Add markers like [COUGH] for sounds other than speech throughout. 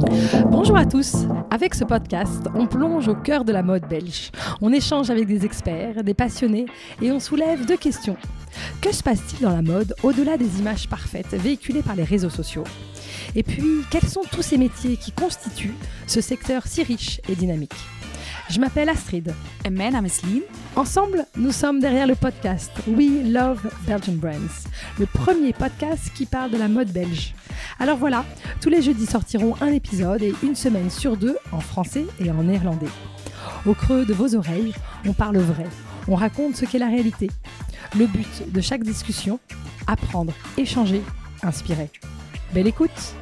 Bonjour à tous. Avec ce podcast, on plonge au cœur de la mode belge. On échange avec des experts, des passionnés et on soulève deux questions. Que se passe-t-il dans la mode au-delà des images parfaites véhiculées par les réseaux sociaux? Et puis, quels sont tous ces métiers qui constituent ce secteur si riche et dynamique? Je m'appelle Astrid. Naam is Lien. Ensemble, nous sommes derrière le podcast We Love Belgian Brands, le premier podcast qui parle de la mode belge. Alors voilà, tous les jeudis sortiront un épisode et une semaine sur deux en français et en néerlandais. Au creux de vos oreilles, on parle vrai, on raconte ce qu'est la réalité. Le but de chaque discussion, apprendre, échanger, inspirer. Belle écoute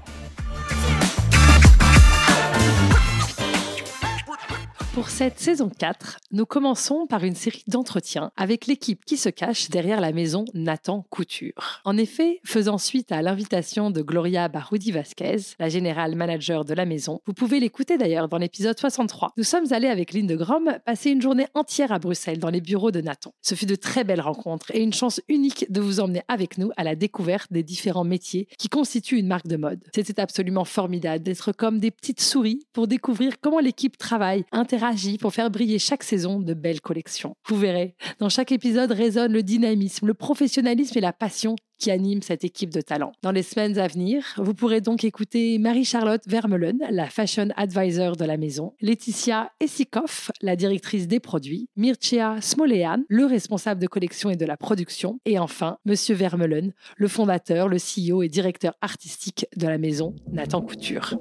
Pour cette saison 4, nous commençons par une série d'entretiens avec l'équipe qui se cache derrière la maison Nathan Couture. En effet, faisant suite à l'invitation de Gloria Baroudi Vasquez, la générale manager de la maison, vous pouvez l'écouter d'ailleurs dans l'épisode 63. Nous sommes allés avec Lynn de Grom passer une journée entière à Bruxelles dans les bureaux de Nathan. Ce fut de très belles rencontres et une chance unique de vous emmener avec nous à la découverte des différents métiers qui constituent une marque de mode. C'était absolument formidable d'être comme des petites souris pour découvrir comment l'équipe travaille, interagit pour faire briller chaque saison de belles collections. Vous verrez, dans chaque épisode résonne le dynamisme, le professionnalisme et la passion qui animent cette équipe de talent. Dans les semaines à venir, vous pourrez donc écouter Marie-Charlotte Vermeulen, la fashion advisor de la maison, Laetitia Essikoff, la directrice des produits, Mircea Smolean, le responsable de collection et de la production, et enfin Monsieur Vermeulen, le fondateur, le CEO et directeur artistique de la maison Nathan Couture.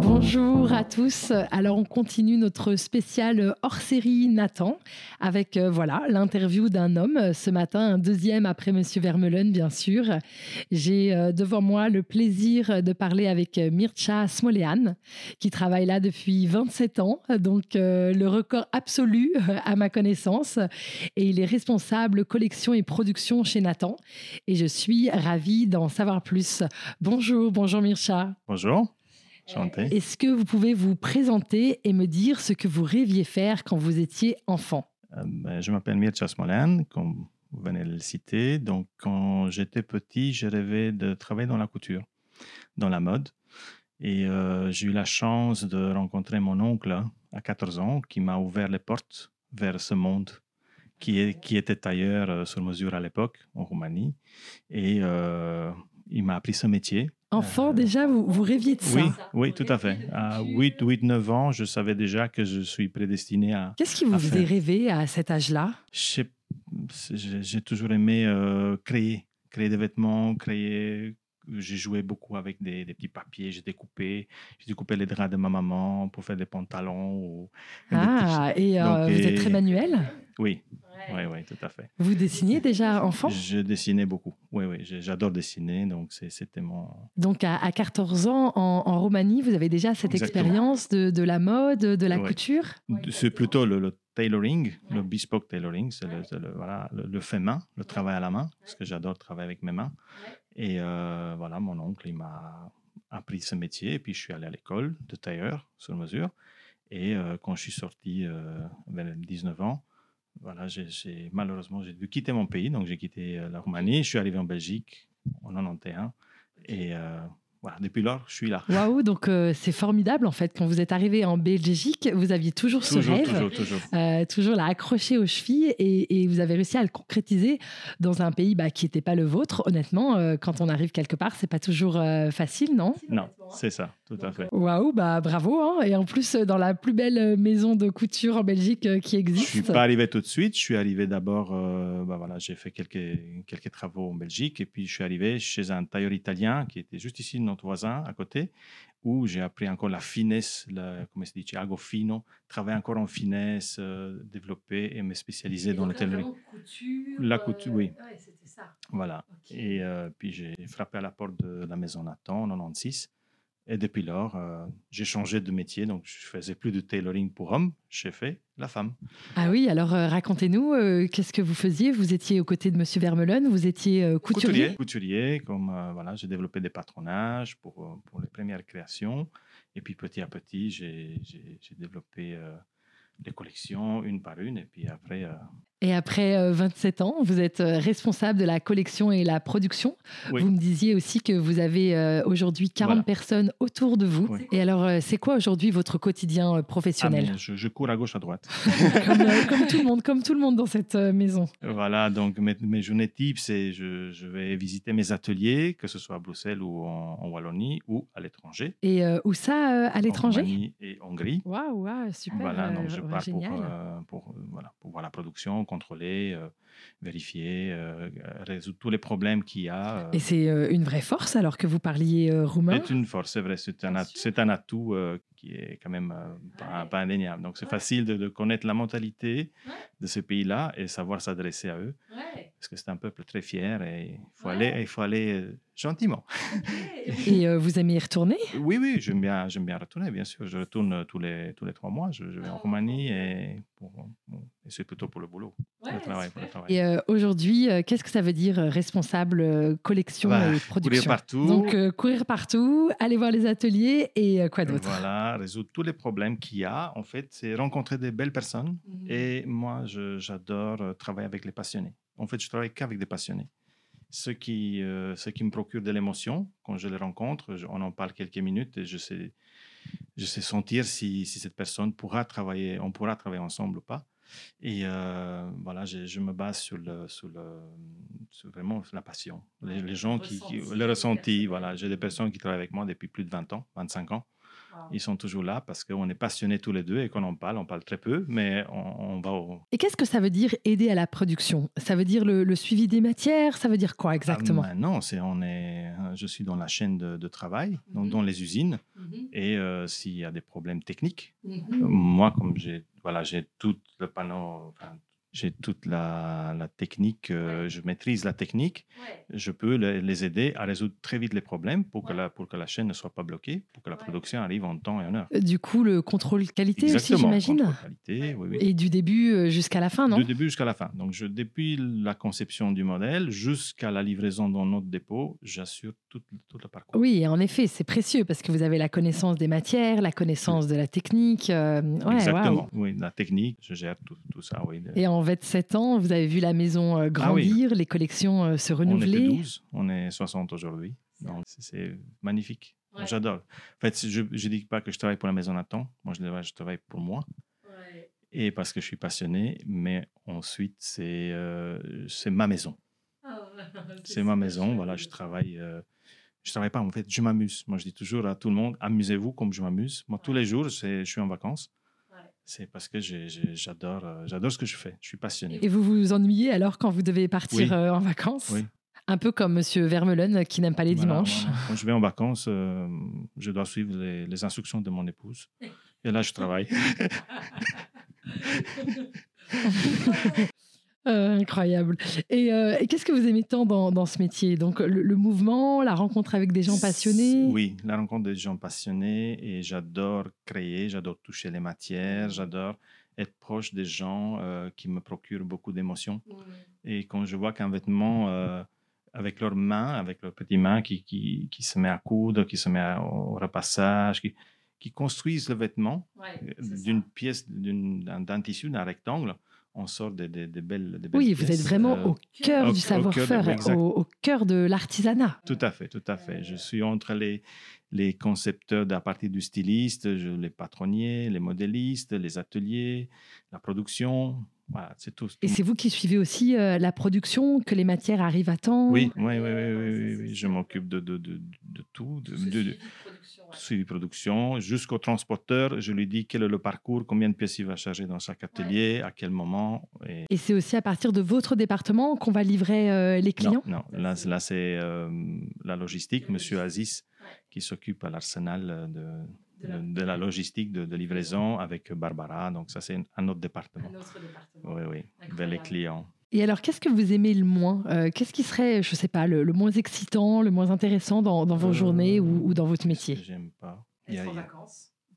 Bonjour à tous. Alors on continue notre spécial hors série Nathan avec euh, voilà l'interview d'un homme ce matin, un deuxième après Monsieur Vermeulen bien sûr. J'ai euh, devant moi le plaisir de parler avec Mircea Smolean qui travaille là depuis 27 ans, donc euh, le record absolu à ma connaissance et il est responsable collection et production chez Nathan et je suis ravie d'en savoir plus. Bonjour, bonjour Mircea. Bonjour. Est-ce que vous pouvez vous présenter et me dire ce que vous rêviez faire quand vous étiez enfant? Euh, ben, Je m'appelle Mircea Smolan, comme vous venez de le citer. Donc, quand j'étais petit, je rêvais de travailler dans la couture, dans la mode. Et euh, j'ai eu la chance de rencontrer mon oncle à 14 ans qui m'a ouvert les portes vers ce monde qui, est, qui était ailleurs euh, sur mesure à l'époque, en Roumanie. Et il m'a appris ce métier Enfant, déjà, vous, vous, rêviez de ça Oui, oui tout à fait. À 8, 8, 9 ans, je savais déjà que je suis prédestiné à. Qu'est-ce qui vous faisait rêver à cet âge-là? J'ai toujours aimé euh, créer, créer des vêtements, créer. J'ai joué beaucoup avec des, petits papiers, j'ai découpé, j'ai découpé les draps de ma maman pour faire des pantalons. Ou, ah, et euh, vous êtes très manuel? Oui, oui, oui, tout à fait. Vous dessiniez déjà enfant? Je dessinais beaucoup. Oui, oui, j'adore dessiner, donc c'était mon. Donc à, 14 ans en, Roumanie, vous avez déjà cette expérience de, de, la mode, de la couture? C'est plutôt le, tailoring, le bespoke tailoring, c'est le, voilà, le, fait main, le travail à la main, parce que j'adore travailler avec mes mains. Et euh, voilà, mon oncle, il m'a appris ce métier, et puis je suis allé à l'école de tailleur sur mesure. Et euh, quand je suis sorti euh, vers 19 ans, voilà, j'ai, malheureusement, j'ai dû quitter mon pays, donc j'ai quitté euh, la Roumanie. Je suis arrivé en Belgique en 91 et euh, voilà, depuis lors, je suis là. Waouh, donc euh, c'est formidable en fait. Quand vous êtes arrivé en Belgique, vous aviez toujours, ce rêve, toujours, toujours, euh, toujours là accroché aux chevilles et, et, vous avez réussi à le concrétiser dans un pays bah, qui n'était pas le vôtre. Honnêtement, euh, quand on arrive quelque part, c'est pas toujours facile, non? Non, c'est ça, tout à fait. Waouh, bah bravo. Hein. et en plus, dans la plus belle maison de couture en Belgique qui existe. Je suis pas arrivé tout de suite. Je suis arrivé d'abord, bah, voilà, j'ai fait quelques, quelques travaux en Belgique et puis je suis arrivé chez un tailleur italien qui était juste ici notre voisin à côté, où j'ai appris encore la finesse, la, comment se dit, ago fino, travailler encore en finesse, euh, développer et me spécialiser dans l'hôtellerie. La couture, oui. Euh, ça. Voilà. Et euh, puis j'ai frappé à la porte de la maison Nathan en 96 et depuis lors, euh, j'ai changé de métier. Donc, je faisais plus de tailoring pour hommes, j'ai fait la femme. Ah oui, alors euh, racontez-nous, euh, qu'est-ce que vous faisiez? Vous étiez aux côtés de Monsieur Vermeulen, vous étiez couturier? Couturier, couturier comme voilà, j'ai développé des patronages pour, pour les premières créations. Et puis petit à petit, j'ai développé des collections une par une. Et puis après. Et après euh, 27 ans, vous êtes euh, responsable de la collection et la production. Oui. Vous me disiez aussi que vous avez euh, aujourd'hui 40 Voilà. personnes autour de vous. Oui. Et alors, euh, c'est quoi aujourd'hui votre quotidien euh, Ah, professionnel mais je, je cours à gauche, à droite. [LAUGHS] comme, euh, comme tout le monde, comme tout le monde dans cette euh, maison. Voilà, donc mes, mes journées types, c'est je, je vais visiter mes ateliers, que ce soit à Bruxelles ou en, en Wallonie ou à l'étranger. Et euh, où ça, euh, à en l'étranger? Roumanie et Hongrie. Waouh, waouh, super. Voilà, donc euh, je ouais, pars pour, euh, euh, voilà, la production, contrôler, euh, vérifier, euh, résoudre tous les problèmes qu'il y a. euh. Et c'est euh, une vraie force alors que vous parliez roumain? C'est une force, c'est vrai, c'est un, un atout qui est quand même pas, pas indéniable. Donc c'est facile de, de connaître la mentalité de ces pays-là et savoir s'adresser à eux, parce que c'est un peuple très fier et il faut aller, il faut aller gentiment. Et euh, vous aimez y retourner? Oui, oui, j'aime bien, j'aime bien retourner, bien sûr. Je retourne euh, tous les, tous les trois mois. Je, je vais en Roumanie et, c'est plutôt pour le boulot, pour le travail. Pour le travail. Et euh, aujourd'hui, euh, qu'est-ce que ça veut dire responsable euh, collection Bah, et courir production? partout. Donc euh, courir partout, aller voir les ateliers et euh, quoi d'autre? Voilà, résoudre tous les problèmes qu'il y a. En fait, c'est rencontrer des belles personnes. Mhm. Et moi, j'adore travailler avec les passionnés. En fait, je travaille qu'avec des passionnés. Ce qui, euh, ce qui me procure de l'émotion, quand je les rencontre, je- on en parle quelques minutes et je sais, je sais sentir si, si cette personne pourra travailler, on pourra travailler ensemble ou pas. Et euh, voilà, je, je me base sur, le, sur, le, sur vraiment la passion. Les, les gens qui, qui- le ressenti, voilà. J'ai des personnes qui travaillent avec moi depuis plus de 20 ans, 25 ans. Ils sont toujours là parce qu'on est passionnés tous les deux et qu'on en parle. On parle très peu, mais on, on va au, Et qu'est-ce que ça veut dire aider à la production? Ça veut dire le, le suivi des matières? Ça veut dire quoi exactement? Ah, non, c'est on est. Je suis dans la chaîne de, de travail, donc Mhm. dans les usines, et euh, s'il y a des problèmes techniques, Mhm. moi comme j'ai voilà j'ai tout le panneau, enfin, j'ai toute la, la technique, euh, je maîtrise la technique, je peux les, les aider à résoudre très vite les problèmes pour que la pour que la chaîne ne soit pas bloquée, pour que la Ouais. production arrive en temps et en heure. Euh, Du coup, le contrôle qualité aussi, j'imagine contrôle qualité, oui, oui. Et du début euh, jusqu'à la fin, non? Du début jusqu'à la fin. Donc, je, depuis la conception du modèle jusqu'à la livraison dans notre dépôt, j'assure tout, tout le parcours. Oui, et en effet, c'est précieux parce que vous avez la connaissance des matières, la connaissance de la technique. euh, ouais, Exactement. Oui, la technique, je gère tout, tout ça. Oui. Et en 27 ans, vous avez vu la maison euh, Ah oui. grandir, les collections euh, se on était renouveler. 12, on est 60 aujourd'hui. Donc, c'est- magnifique. Ouais. J'adore. En fait, je ne dis pas que je travaille pour la maison Nathan. Moi, je, je travaille pour moi. Et parce que je suis passionné, mais ensuite, c'est euh, c'est ma maison. [LAUGHS] C'est ma maison. Voilà, je travaille. euh, je travaille pas, en fait, je m'amuse. Moi, je dis toujours à tout le monde, amusez-vous comme je m'amuse. Moi, tous les jours, c'est- je suis en vacances. C'est parce que j'adore euh, j'adore ce que je fais. Je suis passionné. Et vous vous ennuyez alors quand vous devez partir Oui. euh, en vacances? Oui. Un peu comme Monsieur Vermeulen euh, qui n'aime pas les Voilà, dimanches. voilà. Quand je vais en vacances, euh, je dois suivre les, les instructions de mon épouse. Et là, je travaille. [LAUGHS] [LAUGHS] Euh, incroyable. Et, euh, et qu'est-ce que vous aimez tant dans, dans ce métier? Donc le, le mouvement, la rencontre avec des gens passionnés? Oui, la rencontre des gens passionnés et j'adore créer, j'adore toucher les matières, j'adore être proche des gens euh, qui me procurent beaucoup d'émotions. Et quand je vois qu'un vêtement, euh, avec leurs mains, avec leurs petites mains qui, qui, qui se met à coudre, qui se met à- au repassage, qui, qui construisent le vêtement d'une pièce, d'un tissu, d'un rectangle, on sort des, des- des belles, des belles Oui, vous êtes vraiment euh, au cœur du savoir-faire, au, au cœur de l'artisanat. Tout à fait, tout à fait. Je suis entre les, les concepteurs à partir du styliste, je- les patronniers, les modélistes, les ateliers, la production. Voilà, c'est tout. Et c'est vous qui suivez aussi euh, la production, que les matières arrivent à temps? Oui, oui, oui, oui, oui, oui, oui. je m'occupe de, de, de, de tout, de, de, de- suivi production, jusqu'au transporteur. Je lui dis quel est le parcours, combien de pièces il va charger dans chaque atelier, à quel moment. Et Et c'est aussi à partir de votre département qu'on va livrer euh, les clients? Non, non. Là, là c'est euh, la logistique, Monsieur Aziz, qui s'occupe à l'arsenal euh, de, de, de la logistique de, de livraison avec Barbara. Donc, ça, c'est un- un autre département. Oui, oui, vers les clients. Et alors, qu'est-ce que vous aimez le moins Euh, Qu'est-ce qui serait, je sais pas, le, le moins excitant, le moins intéressant dans, dans vos Euh, journées ou, ou dans votre métier J'aime pas. A- il y a-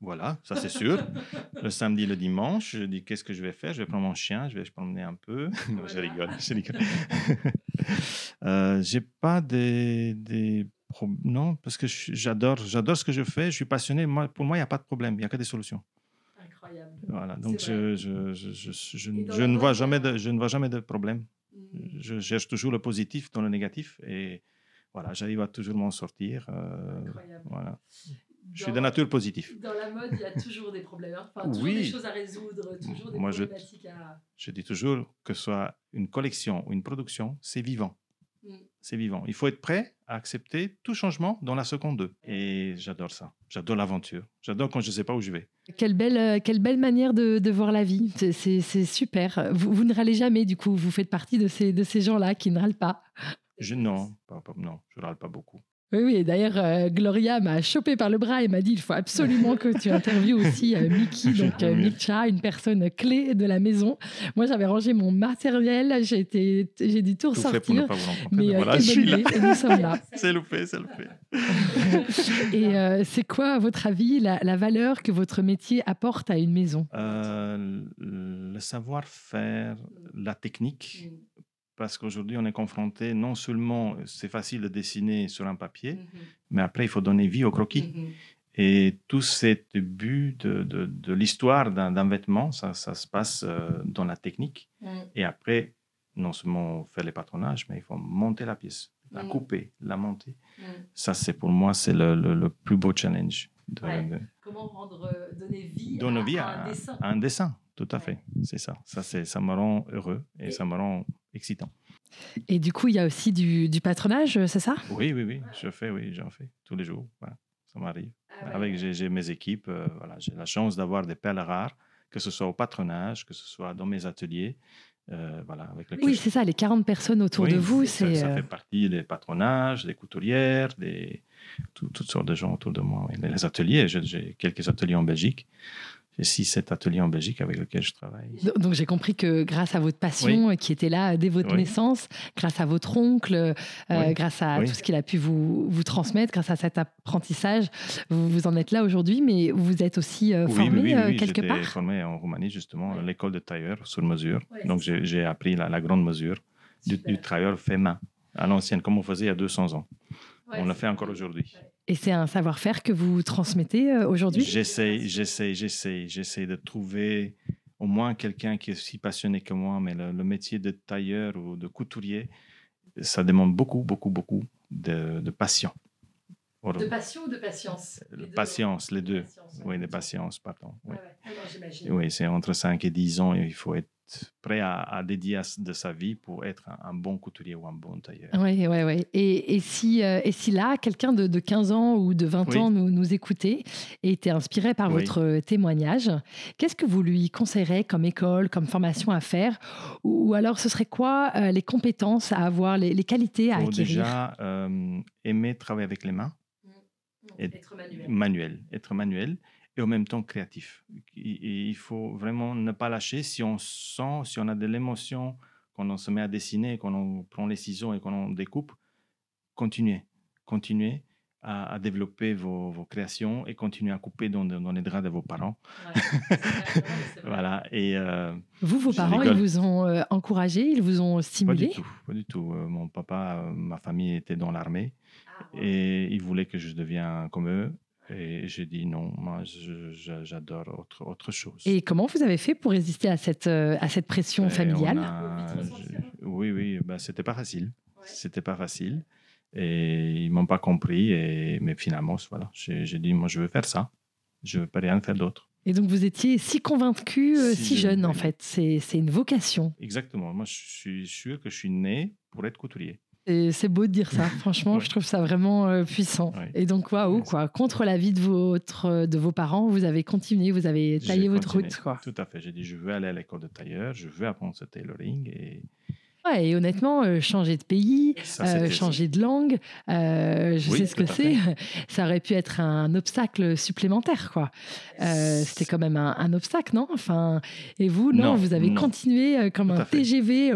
Voilà, ça c'est sûr. [LAUGHS] le samedi, le dimanche, je dis qu'est-ce que je vais faire? Je vais prendre mon chien, je vais se promener un peu. [LAUGHS] Non, je rigole, je rigole. [LAUGHS] euh, J'ai pas des, des non parce que j'adore, j'adore ce que je fais. Je suis passionné. Moi, pour moi, il n'y a pas de problème. Il n'y a que des solutions. Voilà, donc je, je, je, je, ne vois jamais de, je ne vois jamais de problème. Mm. Je cherche toujours le positif dans le négatif et voilà, j'arrive à toujours m'en sortir. Euh, voilà. je suis de nature positive. Dans la mode, il y a toujours des problèmes, hein. enfin, toujours des choses à résoudre, toujours des Moi, problématiques à... Je dis toujours que ce soit une collection ou une production, c'est vivant. C'est vivant. Il faut être prêt à accepter tout changement dans la seconde 2. Et j'adore ça. J'adore l'aventure. J'adore quand je ne sais pas où je vais. Quelle belle, euh, quelle belle manière de, de voir la vie. C'est super. Vous, vous, ne râlez jamais, du coup. Vous faites partie de ces, de ces gens-là qui ne râlent pas. Je, non, pas, non, je râle pas beaucoup. Oui, oui. D'ailleurs, euh, Gloria m'a chopé par le bras et m'a dit il faut absolument que tu interviewes aussi euh, Mickey, [LAUGHS] donc euh, une personne clé de la maison. Moi, j'avais rangé mon matériel, j'ai été, j'ai dit tout ressortir. mais voilà, je suis là. Et nous sommes là. [LAUGHS] c'est loupé, c'est loupé. [LAUGHS] et c'est quoi, à votre avis, la, la, valeur que votre métier apporte à une maison? Le savoir-faire, la technique. Mm parce qu'aujourd'hui, on est confronté, non seulement c'est facile de dessiner sur un papier, mhm. mais après, il faut donner vie au croquis. Mhm. Et tout cet but de, de, l'histoire d'un vêtement, ça, ça, se passe euh, dans la technique. Et après, non seulement faire les patronages, mais il faut monter la pièce, la couper, la monter. Ça, c'est pour moi, c'est le, le, plus beau challenge. Comment rendre, euh, donner vie, à, un dessin. À un dessin, tout à fait. C'est ça. Ça, ça me rend heureux et, ça me rend excitant. Et du coup, il y a aussi du, du patronage, c'est ça? Oui, oui, oui. Je fais, oui, j'en fais tous les jours. ça m'arrive. Ah Avec j'ai mes équipes, euh, voilà, j'ai la chance d'avoir des perles rares, que ce soit au patronage, que ce soit dans mes ateliers. Euh, voilà, avec oui, c'est ça, les 40 personnes autour de vous. Ça, ça, fait partie des patronages, des couturières, des, toutes sortes de gens autour de moi. Les ateliers, j'ai quelques ateliers en Belgique. J'ai six, sept ateliers en Belgique avec lesquels je travaille. Donc j'ai compris que grâce à votre passion qui était là dès votre naissance, grâce à votre oncle, euh, grâce à tout ce qu'il a pu vous, vous, transmettre, grâce à cet apprentissage, vous, vous en êtes là aujourd'hui, mais vous êtes aussi euh, formé euh, quelque part Oui, formé en Roumanie justement, à l'école de tailleur sur mesure. Donc j'ai appris la, grande mesure du, du, tailleur fait main, à l'ancienne, comme on faisait il y a 200 ans. on le fait encore aujourd'hui. Et c'est un savoir-faire que vous transmettez euh, aujourd'hui? J'essaie, j'essaie, j'essaie, j'essaie de trouver au moins quelqu'un qui est aussi passionné que moi, mais le, métier de tailleur ou de couturier, ça demande beaucoup, beaucoup, beaucoup de, de passion. De passion ou de patience? Les Patience, les deux. oui, de patience, pardon. Oui, oui c'est entre 5 et 10 ans, il faut être prêt à, dédier de sa vie pour être un, bon couturier ou un bon tailleur. Oui, oui, oui. Et, et, si, euh, et si là, quelqu'un de, 15 ans ou de 20 ans nous, nous écoutait et était inspiré par votre témoignage, qu'est-ce que vous lui conseillerez comme école, comme formation à faire? Ou, alors, ce serait quoi euh, les compétences à avoir, les, qualités à acquérir? Déjà, euh, aimer travailler avec les mains. Mmh. être manuel. manuel. Être manuel et en même temps créatif. il faut vraiment ne pas lâcher. Si on sent, si on a de l'émotion, quand on se met à dessiner, quand on prend les ciseaux et quand on découpe, continuez. Continuez à, développer vos, créations et continuez à couper dans, dans les draps de vos parents. [LAUGHS] voilà. Et, euh, vous, vos parents, ils vous ont euh, encouragé, ils vous ont stimulé Pas du tout. Pas du tout. Euh, mon papa, ma famille était dans l'armée. Ah, et ils voulaient que je devienne comme eux. Et j'ai dit non, moi j'adore autre, autre chose. Et comment vous avez fait pour résister à cette, euh, à cette pression ben, familiale Oui, oui, ben, c'était pas facile. C'était pas facile. Et ils m'ont pas compris. Et, mais finalement, voilà, j'ai dit moi je veux faire ça. Je veux pas rien faire d'autre. Et donc vous étiez si convaincu, euh, si, jeune en fait. C'est une vocation. Exactement. Moi je suis sûr que je suis né pour être couturier. C'est beau de dire ça. [LAUGHS] Franchement, je trouve ça vraiment euh, puissant. Et donc, waouh, quoi. Contre l'avis de, votre, de vos parents, vous avez continué, vous avez taillé votre route, quoi. Tout à fait. J'ai dit, je veux aller à l'école de tailleur, je veux apprendre ce tailoring. Et Ouais, et honnêtement, euh, changer de pays, euh, changer de langue, euh, je sais ce que c'est. [LAUGHS] Ça aurait pu être un obstacle supplémentaire, quoi. C'était quand même un, obstacle, non? Enfin, et vous, non, vous avez continué comme un TGV.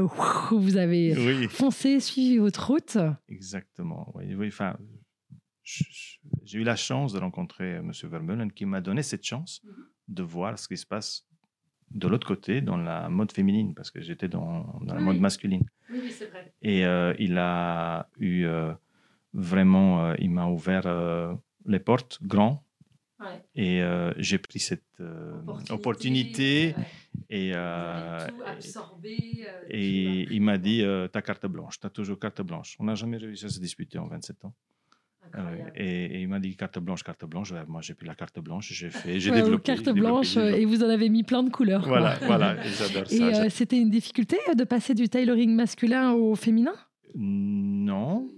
vous avez foncé, suivi votre route. Exactement. Oui, oui. Enfin, j'ai eu la chance de rencontrer M. Vermeulen qui m'a donné cette chance mhm. de voir ce qui se passe de l'autre côté, dans la mode féminine, parce que j'étais dans, la mode masculine. Oui, oui c'est vrai. Et euh, il a eu euh, vraiment, euh, il m'a ouvert les portes grand Et j'ai pris cette opportunité, et, euh, et, il m'a dit ta carte blanche, tu as toujours carte blanche. On n'a jamais réussi à se disputer en 27 ans. Et, il m'a dit carte blanche, carte blanche. Moi, j'ai pris la carte blanche, j'ai fait, j'ai développé. Carte blanche, et vous en avez mis plein de couleurs. Voilà, voilà, [LAUGHS] j'adore ça. Et c'était une difficulté de passer du tailoring masculin au féminin? Non.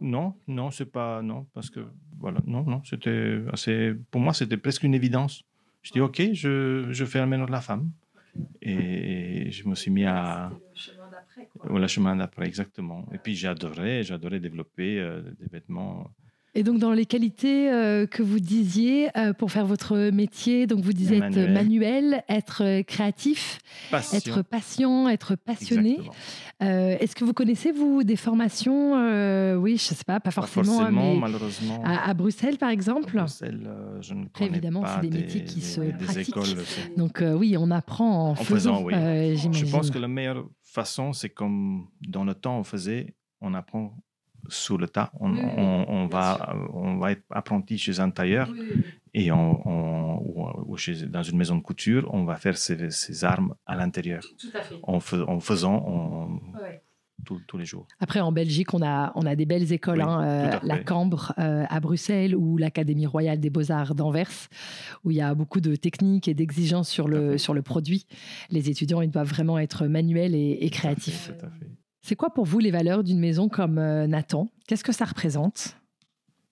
Non, non, c'est pas non parce que voilà, non, non, c'était assez. Pour moi, c'était presque une évidence. Je dis ok, je, je fais un ménage de la femme et je me suis mis à. D'après. Le chemin d'après, exactement. Et puis j'adorais, j'adorais développer euh, des vêtements et donc, dans les qualités euh, que vous disiez euh, pour faire votre métier, donc vous disiez être manuel, être euh, créatif, être patient, être passionné. Est-ce que vous connaissez, vous, des formations Oui, je ne sais pas, pas forcément. Pas forcément, malheureusement. À, Bruxelles, par exemple à Bruxelles, je ne connais Évidemment, c'est des, métiers qui se pratiquent. Écoles, donc, oui, on apprend en, faisant, oui. je pense que la meilleure façon, c'est comme dans le temps on faisait, on apprend sous le tas. On, on, va, on va être apprenti chez un tailleur et on, ou, chez, dans une maison de couture, on va faire ses, armes à l'intérieur. En, en, faisant tous les jours. Après, en Belgique, on a, on a des belles écoles, hein, euh, la Cambre euh, à Bruxelles ou l'Académie royale des beaux-arts d'Anvers, où il y a beaucoup de techniques et d'exigences sur le, sur le produit. Les étudiants, ils doivent vraiment être manuels et, et créatifs. Tout à fait. C'est quoi pour vous les valeurs d'une maison comme euh, Nathan? Qu'est-ce que ça représente?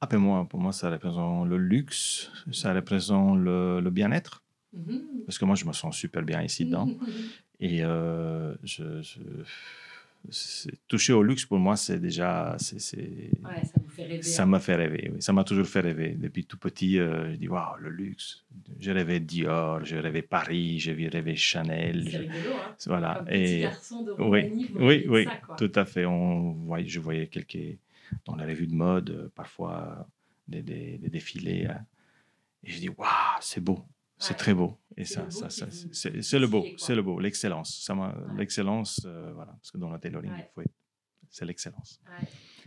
Ah, ben moi, Pour moi, ça représente le luxe, ça représente le, bien-être. Mhm. Parce que moi, je me sens super bien ici dedans. [LAUGHS] Et euh, je, toucher au luxe, pour moi, c'est déjà. ça vous fait rêver. Ça hein. m'a fait rêver, Ça m'a toujours fait rêver. Depuis tout petit, euh, je dis waouh, le luxe. J'ai rêvé Dior, j'ai rêvé Paris, j'ai rêvé Chanel. C'est rigolo, hein Voilà. Comme Et... petit garçon de oui, oui, oui, tout à fait. On voyait, je voyais quelques. Dans les revues de mode, euh, parfois des, des, défilés. Hein. Et je dis waouh, c'est beau. C'est très beau. Et ça, ça, ça c'est le beau, c'est le beau, l'excellence. L'excellence, euh, parce que dans la tailoring, c'est l'excellence.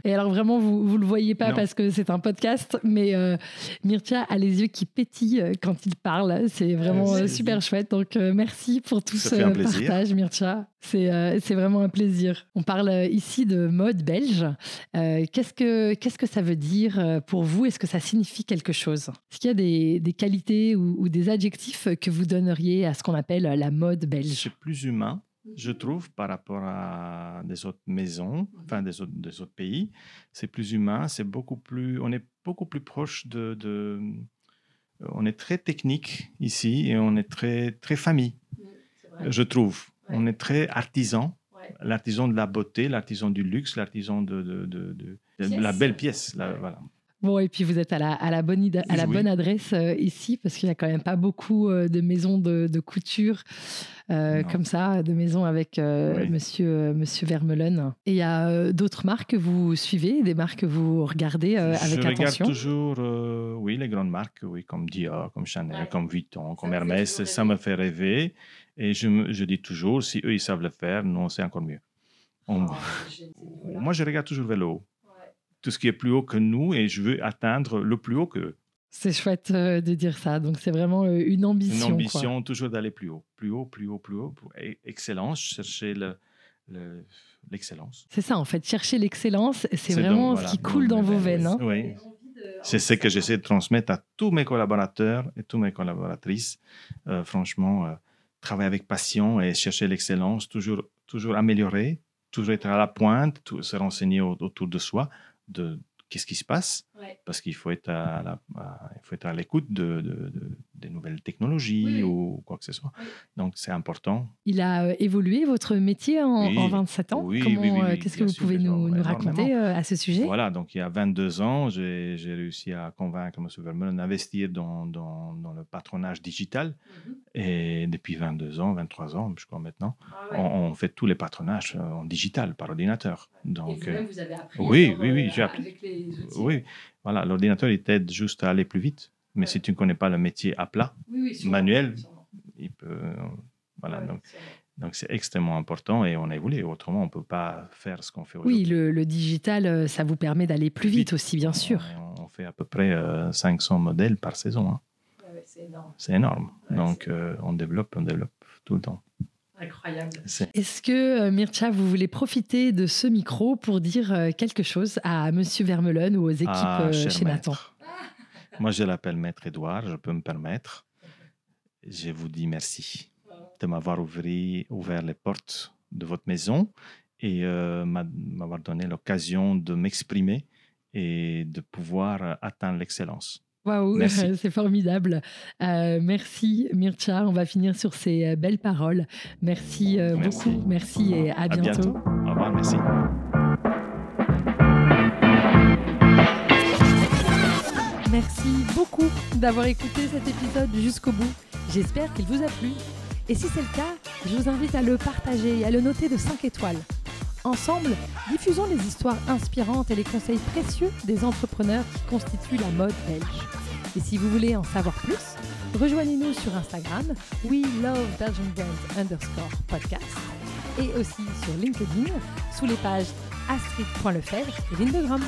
Et alors vraiment, vous ne le voyez pas parce que c'est un podcast, mais euh, Myrtia a les yeux qui pétillent euh, quand il parle. C'est vraiment euh, super chouette. Donc merci pour tout ce partage, Myrtia. C'est vraiment un plaisir. On parle ici de mode belge. Qu'est-ce que Qu'est-ce que ça veut dire pour vous? Est-ce que ça signifie quelque chose? Est-ce qu'il y a des, des qualités ou, ou, des adjectifs que vous donneriez à ce qu'on appelle la mode belge? C'est plus humain je trouve, par rapport à des autres maisons, enfin des autres, des autres pays. C'est plus humain, c'est beaucoup plus, on est beaucoup plus proche de, de, on est très technique ici et on est très très famille, je trouve. On est très artisan, l'artisan de la beauté, l'artisan du luxe, l'artisan de, de, de, la belle pièce. voilà. Bon, et puis vous êtes à la, à la, bonne, à la bonne adresse euh, ici, parce qu'il n'y a quand même pas beaucoup euh, de maisons de, de couture euh, comme ça, de maisons avec monsieur, monsieur Vermeulen. Et il y a d'autres marques que vous suivez, des marques que vous regardez avec attention Je regarde toujours, oui, les grandes marques, oui, comme Dior, comme Chanel, comme Vuitton, comme Hermès. Ça me fait rêver. Et je, je, dis toujours, si eux, ils savent le faire, nous, c'est encore mieux. Oh, moi, je regarde toujours vers le haut tout ce qui est plus haut que nous et je veux atteindre le plus haut qu'eux. C'est chouette euh, de dire ça. Donc, c'est vraiment euh, une ambition. Une ambition, toujours d'aller plus haut, plus haut, plus haut, plus haut. Excellence, chercher l'excellence. c'est ça, en fait. Chercher l'excellence, c'est vraiment ce qui coule dans vos veines. Hein. Oui. C'est ce que j'essaie de transmettre à tous mes collaborateurs et toutes mes collaboratrices. Euh, franchement, travailler avec passion et chercher l'excellence, toujours, toujours améliorer, toujours être à la pointe, tout, se renseigner autour de soi de qu'est-ce qui se passe, parce qu'il faut être à, l'écoute de, de, des nouvelles technologies ou quoi que ce soit. Donc c'est important. Il a euh, évolué votre métier en, 27 ans. Oui, euh, Qu'est-ce que vous pouvez nous, nous raconter euh, à ce sujet? Voilà, donc il y a 22 ans, j'ai réussi à convaincre M. Vermeulen d'investir dans, dans, dans, le patronage digital. Mhm. Et depuis 22 ans, 23 ans, je crois maintenant, ah on, fait tous les patronages en digital, par ordinateur. Donc, Et vous, vous avez appris Oui, oui, oui, j'ai appris. Les outils. Oui, voilà, l'ordinateur, il t'aide juste à aller plus vite. Mais si tu ne connais pas le métier à plat, manuel, il peut. Voilà, donc, c'est extrêmement important et on a évolué. Autrement, on ne peut pas faire ce qu'on fait aujourd'hui. Oui, le, digital, euh, ça vous permet d'aller plus vite, aussi, bien sûr. On, fait à peu près 500 modèles par saison. Hein. c'est énorme. C'est énorme. Donc, on développe, on développe tout le temps. Incroyable. Est-ce que, Mircha, vous voulez profiter de ce micro pour dire quelque chose à Monsieur Vermeulen ou aux équipes ah, chez Nathan? Moi, je l'appelle Maître Édouard, je peux me permettre. Je vous dis merci de m'avoir ouvert les portes de votre maison et euh, m'avoir donné l'occasion de m'exprimer et de pouvoir atteindre l'excellence. Waouh, [LAUGHS] c'est formidable. Euh, merci Mircha, on va finir sur ces euh, belles paroles. Merci, beaucoup, merci et à, bientôt. Au revoir, merci. Merci beaucoup d'avoir écouté cet épisode jusqu'au bout. J'espère qu'il vous a plu. Et si c'est le cas, je vous invite à le partager et à le noter de 5 étoiles. Ensemble, diffusons les histoires inspirantes et les conseils précieux des entrepreneurs qui constituent la mode belge. Et si vous voulez en savoir plus, rejoignez-nous sur Instagram, we love underscore podcast, et aussi sur LinkedIn, sous les pages astrid.lefebvre et Lindegram.